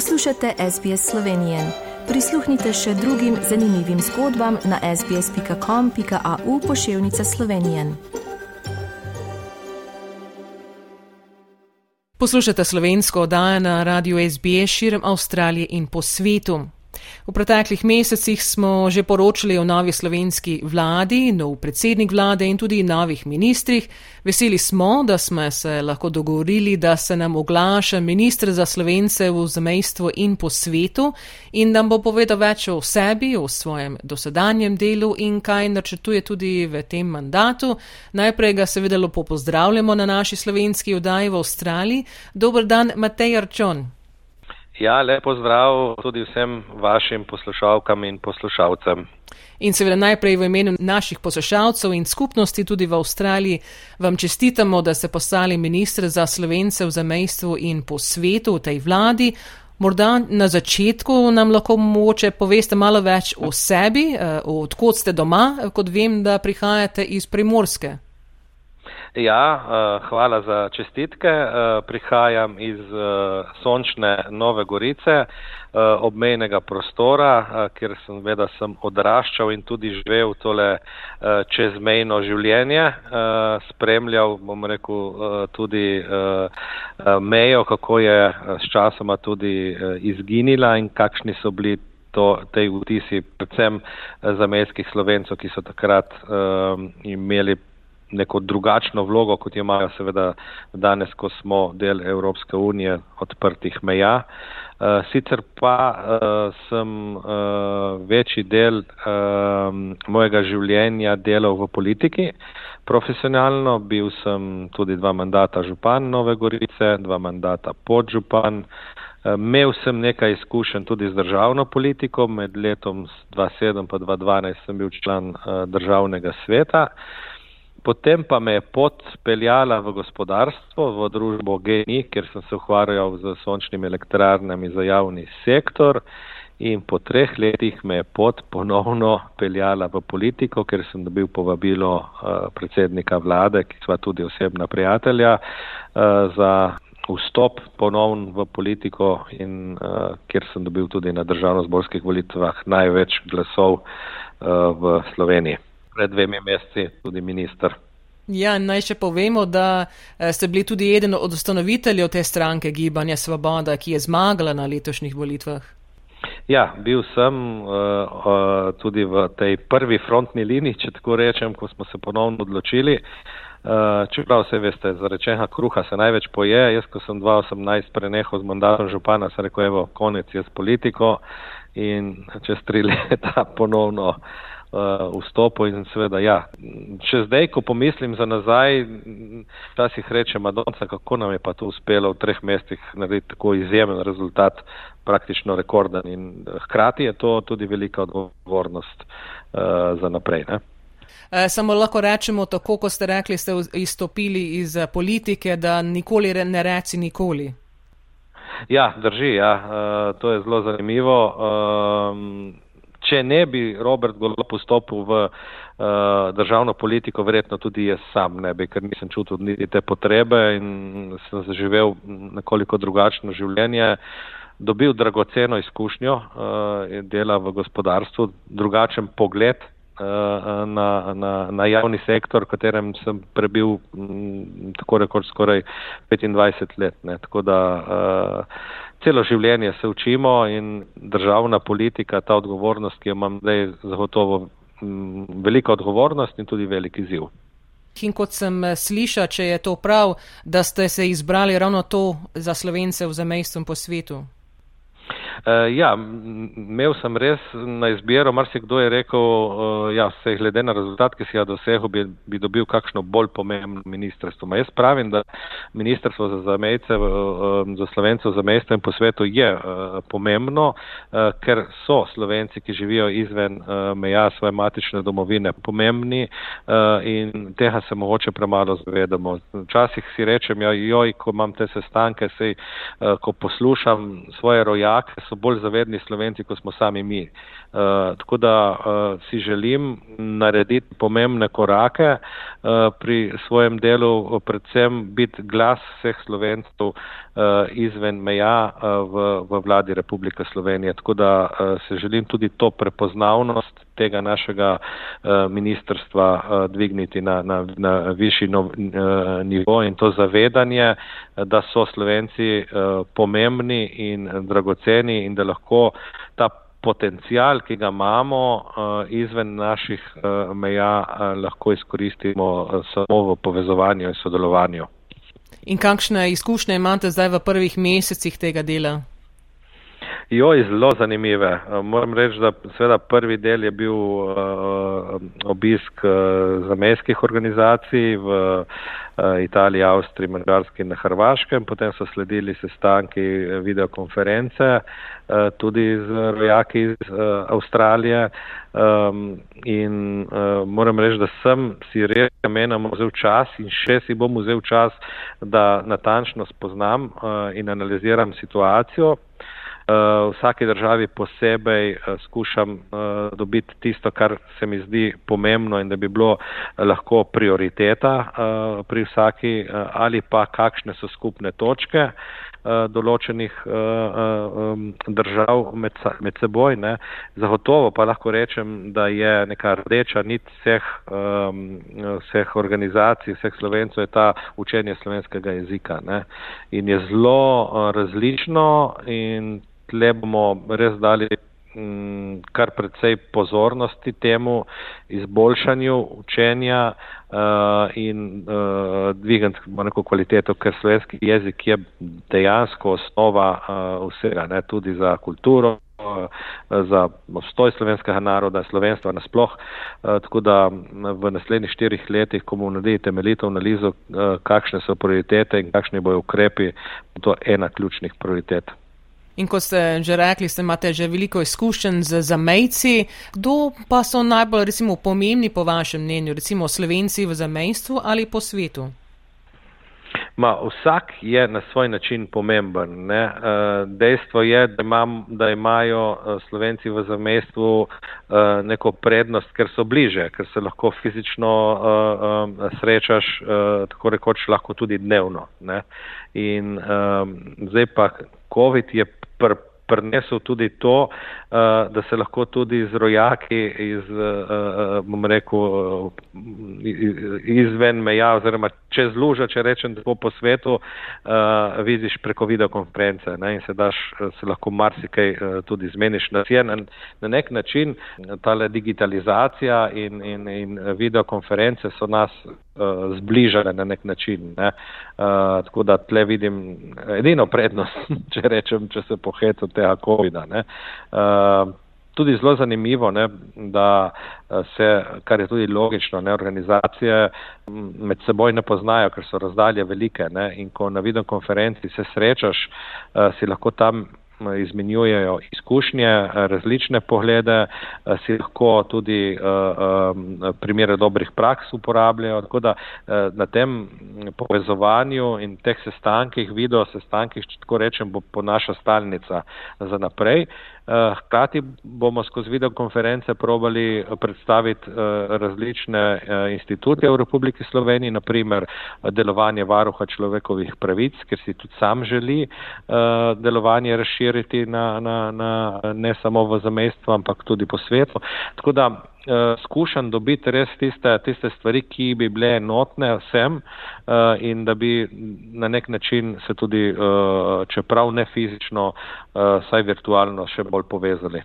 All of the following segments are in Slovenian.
Poslušate SBS Slovenije. Prisluhnite še drugim zanimivim zgodbam na sbsp.com.au pošiljka Slovenije. Poslušate slovensko oddajo na radiju SBS širom Avstralije in po svetu. V preteklih mesecih smo že poročali o novi slovenski vladi, nov predsednik vlade in tudi novih ministrih. Veseli smo, da smo se lahko dogovorili, da se nam oglaša ministr za slovence v zamejstvu in po svetu in nam bo povedal več o sebi, o svojem dosedanjem delu in kaj načrtuje tudi v tem mandatu. Najprej ga seveda lepo pozdravljamo na naši slovenski oddaji v Avstraliji. Dobr dan, Matej Arčon. Ja, lepo zdrav tudi vsem vašim poslušalkam in poslušalcem. In seveda najprej v imenu naših poslušalcev in skupnosti tudi v Avstraliji vam čestitamo, da ste postali ministr za slovence v zamejstvu in po svetu v tej vladi. Morda na začetku nam lahko moče poveste malo več o sebi, eh, odkot ste doma, kot vem, da prihajate iz Primorske. Ja, uh, hvala za čestitke. Uh, prihajam iz uh, sončne Nove Gorice, obmejnega prostora, kjer sem veda sem odraščal in tudi živel tole čezmejno življenje. Spremljal, bom rekel, tudi mejo, kako je s časoma tudi izginila in kakšni so bili. To, te vtisi, predvsem zamejskih slovencov, ki so takrat um, imeli neko drugačno vlogo, kot jo imajo seveda danes, ko smo del Evropske unije odprtih meja. Uh, sicer pa uh, sem uh, večji del mojega življenja delal v politiki. Profesionalno bil sem tudi dva mandata župan Nove Gorice, dva mandata podžupan. Imel sem nekaj izkušenj tudi z državno politiko, med letom 2007 in 2012 sem bil član državnega sveta. Uh, Potem pa me je pot peljala v gospodarstvo, v družbo GNI, ker sem se ukvarjal z sončnimi elektrarnami za javni sektor. In po treh letih me je pot ponovno peljala v politiko, ker sem dobil povabilo uh, predsednika vlade, ki sva tudi osebna prijatelja, uh, za vstop ponovno v politiko in uh, kjer sem dobil tudi na državno-zborskih volitvah največ glasov uh, v Sloveniji pred dvemi meseci tudi minister. Ja, naj še povemo, da eh, ste bili tudi eden od ustanoviteljev te stranke Gibanja Svoboda, ki je zmagala na letošnjih volitvah. Ja, bil sem uh, uh, tudi v tej prvi frontni liniji, če tako rečem, ko smo se ponovno odločili. Uh, čeprav se veste, za rečenja kruha se največ poje. Jaz, ko sem 2018 prenehal z mandatom župana, sem rekel, evo, konec je s politiko in čez tri leta ponovno uh, uh, vstopu in seveda, ja, še zdaj, ko pomislim za nazaj, včasih rečem, Madonca, kako nam je pa to uspelo v treh mestih narediti tako izjemen rezultat, praktično rekorden in eh, hkrati je to tudi velika odgovornost uh, za naprej. Ne? Samo lahko rečemo tako, kot ste rekli, ste izstopili iz politike, da nikoli ne reci nikoli. Ja, drži, ja. Uh, to je zelo zanimivo. Uh, če ne bi Robert Golo postopil v uh, državno politiko, verjetno tudi jaz sam ne bi, ker nisem čutil niti te potrebe in sem zaživel nekoliko drugačno življenje. Dobil dragoceno izkušnjo uh, dela v gospodarstvu, drugačen pogled na, na, na javni sektor, v katerem sem prebil m, tako rekoč skoraj 25 let. Ne. Tako da uh, celo življenje se učimo in državna politika, ta odgovornost, ki jo imam zdaj, zagotovo velika odgovornost in tudi velik izziv. In kot sem eh, slišal, če je to prav, da ste se izbrali ravno to za slovence v zamejstvu po svetu. Uh, ja, imel sem res na izbiro, marsikdo je rekel, uh, ja, se glede na rezultat, ki si ga dosegel, bi, bi dobil kakšno bolj pomembno ministrstvo. Ma jaz pravim, da ministrstvo za zamejce, uh, za slovencev za mesto in po svetu je pomembno, ker so slovenci, ki živijo izven meja svoje matične domovine, pomembni in tega se mogoče premalo zavedamo. Včasih si rečem, ja, joj, ko imam te sestanke, sej, ko poslušam svoje rojake, so bolj zavedni slovenci, kot smo sami mi. Uh, tako da uh, si želim narediti pomembne korake uh, pri svojem delu, predvsem biti glas vseh slovencev uh, izven meja uh, v, v vladi Republike Slovenije. Tako da uh, se želim tudi to prepoznavnost tega našega uh, ministrstva uh, dvigniti na, na, na višji no, uh, nivo in to zavedanje, da so slovenci pomembni in dragoceni in da lahko ta potencial, ki ga imamo izven naših meja, lahko izkoristimo samo v povezovanju in sodelovanju. In kakšne izkušnje imate zdaj v prvih mesecih tega dela? Jo, zelo zanimive. Moram reči, da seveda prvi del je bil uh, obisk uh, zamejskih organizacij v uh, Italiji, Avstriji, Mačarski in na Hrvaškem, potem so sledili sestanki videokonference tudi z rojaki iz Avstralije um, in moram reči, da sem si res namenom vzel čas in še si bom vzel čas, da natančno spoznam in analiziram situacijo. V uh, vsaki državi posebej uh, skušam uh, dobiti tisto, kar se mi zdi pomembno in da bi bilo lahko prioriteta pri vsaki ali pa kakšne so skupne točke določenih držav med, med seboj. Ne. Zagotovo pa lahko rečem, da je neka rdeča nit vseh, vseh organizacij, vseh slovencev je ta učenje slovenskega jezika. Ne. In je zelo različno in tle bomo res dali mm, kar precej pozornosti temu izboljšanju učenja uh, in uh, dvigant neko kvaliteto, ker slovenski jezik je dejansko osnova uh, vsega, ne, tudi za kulturo za obstoj slovenskega naroda, slovenstva nasploh. Tako da v naslednjih štirih letih, ko bomo naredili temeljito analizo, kakšne so prioritete in kakšni bojo ukrepi, bo to ena ključnih prioritet. In kot ste že rekli, ste imate že veliko izkušenj z zamejci. Kdo pa so najbolj recimo, pomembni po vašem mnenju, recimo Slovenci v zamejstvu ali po svetu? Ma, vsak je na svoj način pomemben. Ne? Eh, dejstvo je, da, imam, da imajo eh, Slovenci v zamestvu eh, neko prednost, ker so bliže, ker se lahko fizično srečaš, tako rekoč lahko tudi dnevno. Ne? In zdaj pa COVID je pr prinesel tudi to, uh, da se lahko tudi z rojaki iz, uh, bom rekel, izven meja oziroma čez luža, če rečem tako po svetu, uh, vidiš preko videokonference ne, in se daš, se lahko marsikaj uh, tudi zmeniš. Na, na, na nek način tale digitalizacija in, in, in videokonference so nas uh, zbližale na nek način. Ne. Uh, tako da tle vidim edino prednost, če rečem, če se pohetu tega COVID-a. Uh, tudi zelo zanimivo, ne, da se, kar je tudi logično, ne, organizacije med seboj ne poznajo, ker so razdalje velike ne, in ko na videokonferenci se srečaš, si lahko tam izmenjujejo izkušnje, različne poglede, si lahko tudi primere dobrih praks uporabljajo. Tako da na tem povezovanju in teh sestankih, video sestankih, če tako rečem, bo po naša stalnica za naprej. Hkrati bomo skozi videokonference probali predstaviti različne institucije v Republiki Sloveniji, naprimer delovanje varuha človekovih pravic, ker si tudi sam želi delovanje razširiti na, na, na, ne samo v zamestvu, ampak tudi po svetu. Tako da uh, skušam dobiti res tiste, tiste stvari, ki bi bile enotne vsem uh, in da bi na nek način se tudi, uh, čeprav ne fizično, uh, saj virtualno še bolj povezali.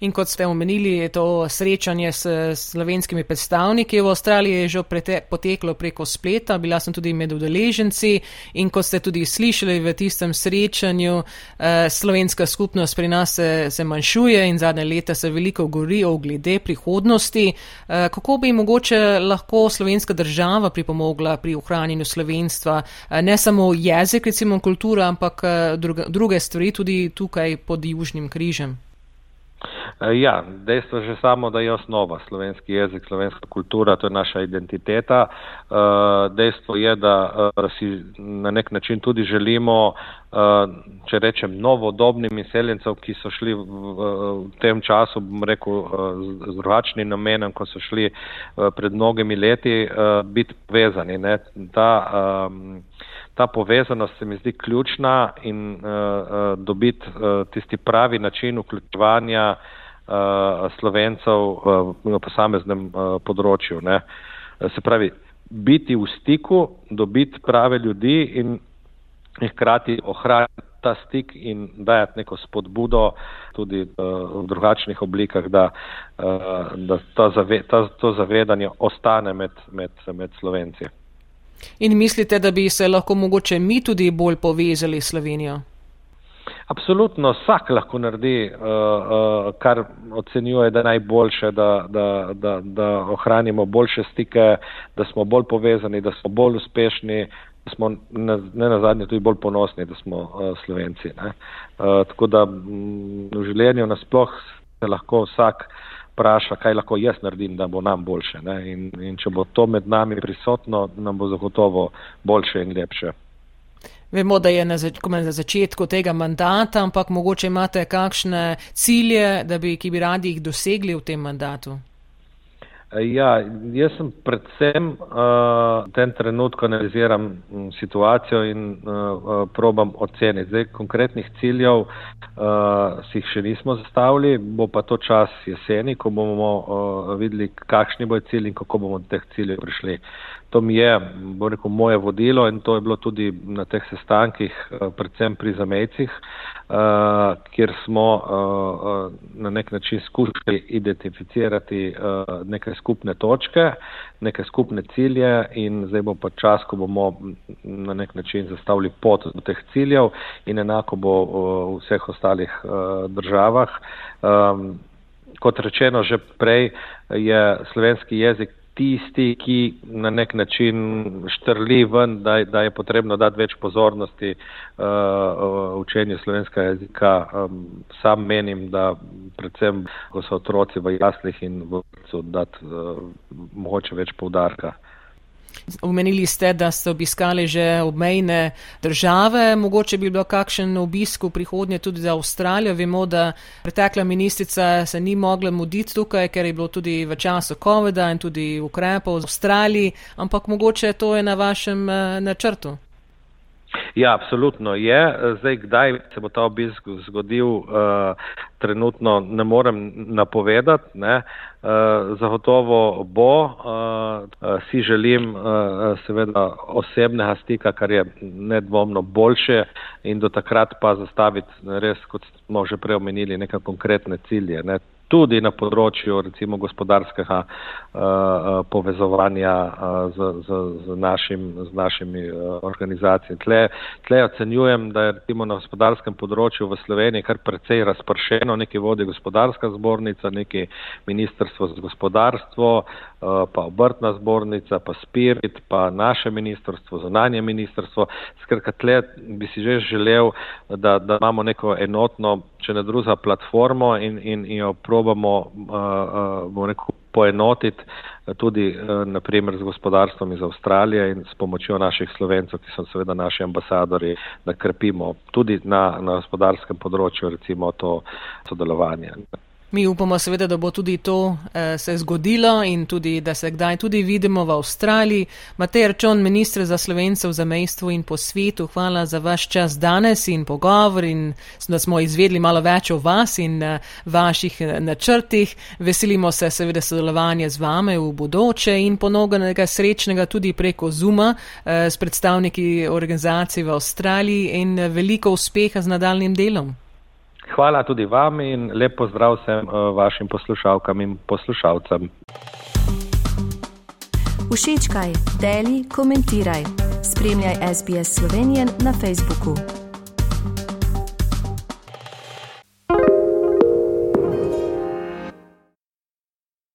In kot ste omenili, je to srečanje s slovenskimi predstavniki v Avstraliji že poteklo preko spleta, bila sem tudi med udeleženci in kot ste tudi slišali v tistem srečanju, eh, slovenska skupnost pri nas se, se manjšuje in zadnje leta se veliko govori o glede prihodnosti. Eh, kako bi mogoče lahko slovenska država pripomogla pri ohranjenju slovenstva, eh, ne samo jezik, recimo kultura, ampak druge, druge stvari tudi tukaj pod Južnim križem? Ja, dejstvo je že samo, da je osnova slovenski jezik, slovenska kultura, to je naša identiteta. Dejstvo je, da si na nek način tudi želimo, če rečem, novodobnim izseljencem, ki so šli v tem času, bom rekel, z drugačnim namenom, ko so šli pred mnogimi leti, biti povezani. Ne. Ta, ta povezanost se mi zdi ključna in dobiti tisti pravi način vključevanja slovencev uh, na posameznem uh, področju. Ne. Se pravi, biti v stiku, dobiti prave ljudi in hkrati ohraniti ta stik in dajati neko spodbudo tudi uh, v drugačnih oblikah, da, uh, da ta zave, ta, to zavedanje ostane med, med, med slovenci. In mislite, da bi se lahko mogoče mi tudi bolj povezali s Slovenijo? Absolutno, vsak lahko naredi, uh, uh, kar ocenjuje, da je najboljše, da, da, da, da ohranimo boljše stike, da smo bolj povezani, da smo bolj uspešni, da smo ne, ne na zadnje tudi bolj ponosni, da smo uh, slovenci. Uh, tako da m, v življenju nasploh se lahko vsak vpraša, kaj lahko jaz naredim, da bo nam boljše. In, in če bo to med nami prisotno, nam bo zagotovo boljše in lepše. Vemo, da je na, zač na začetku tega mandata, ampak mogoče imate kakšne cilje, bi, ki bi radi jih dosegli v tem mandatu? Ja, jaz sem predvsem uh, v tem trenutku analiziram situacijo in uh, probam oceniti. Zdaj, konkretnih ciljev uh, si jih še nismo zastavili, bo pa to čas jeseni, ko bomo uh, videli, kakšni bojo cilji in kako bomo do teh ciljev prišli. To mi je, bo rekel, moje vodilo in to je bilo tudi na teh sestankih, uh, predvsem pri zamejcih. Uh, kjer smo uh, na nek način skušali identificirati neke skupne točke, neke skupne cilje in zdaj bo pa čas, ko bomo na nek način zastavili pot do teh ciljev in enako bo v vseh ostalih državah. Um, kot rečeno že prej, je slovenski jezik tisti, ki na nek način štrli ven, da, da je potrebno dati več pozornosti uh, učenju slovenskega jezika. Um, sam menim, da predvsem, ko so otroci v jaslih in v vrtu, dati uh, mogoče več poudarka. Omenili ste, da ste obiskali že obmejne države, mogoče bi bilo kakšen obisk v prihodnje tudi za Avstralijo. Vemo, da pretekla ministrica se ni mogla muditi tukaj, ker je bilo tudi v času COVID-a in tudi ukrepov v Avstraliji, ampak mogoče to je na vašem eh, načrtu. Ja, absolutno je. Zdaj, kdaj se bo ta obisk zgodil, uh, trenutno ne morem napovedati. Ne. Uh, zagotovo bo. Uh, si želim uh, seveda osebnega stika, kar je nedvomno boljše in do takrat pa zastaviti res, kot smo že prej omenili, neke konkretne cilje. Ne tudi na področju recimo gospodarskega uh, povezovanja uh, z, z, z, našim, z našimi uh, organizacijami. Tle, tle ocenjujem, da je recimo na gospodarskem področju v Sloveniji kar precej razpršeno, neki vodi gospodarska zbornica, neki ministrstvo za gospodarstvo, uh, pa obrtna zbornica, pa Spirit, pa naše ministrstvo, zunanje ministrstvo. Skratka, tle bi si že želel, da, da imamo neko enotno če ne druga platformo in, in, in jo probamo uh, uh, rekel, poenotiti tudi uh, naprimer z gospodarstvom iz Avstralije in s pomočjo naših slovencev, ki so seveda naši ambasadori, da krepimo tudi na, na gospodarskem področju recimo to sodelovanje. Mi upamo seveda, da bo tudi to eh, se zgodilo in tudi, da se kdaj tudi vidimo v Avstraliji. Matej Rčon, ministr za slovence v zamejstvu in po svetu, hvala za vaš čas danes in pogovor in da smo izvedli malo več o vas in eh, vaših eh, načrtih. Veselimo se seveda sodelovanja z vame v bodoče in ponoganega srečnega tudi preko Zuma eh, s predstavniki organizacij v Avstraliji in eh, veliko uspeha z nadaljnim delom. Hvala tudi vam in lep pozdrav vsem eh, vašim poslušalkam in poslušalcem. Všečkaj, deli, komentiraj. Spremljaj SBS Slovenijo na Facebooku.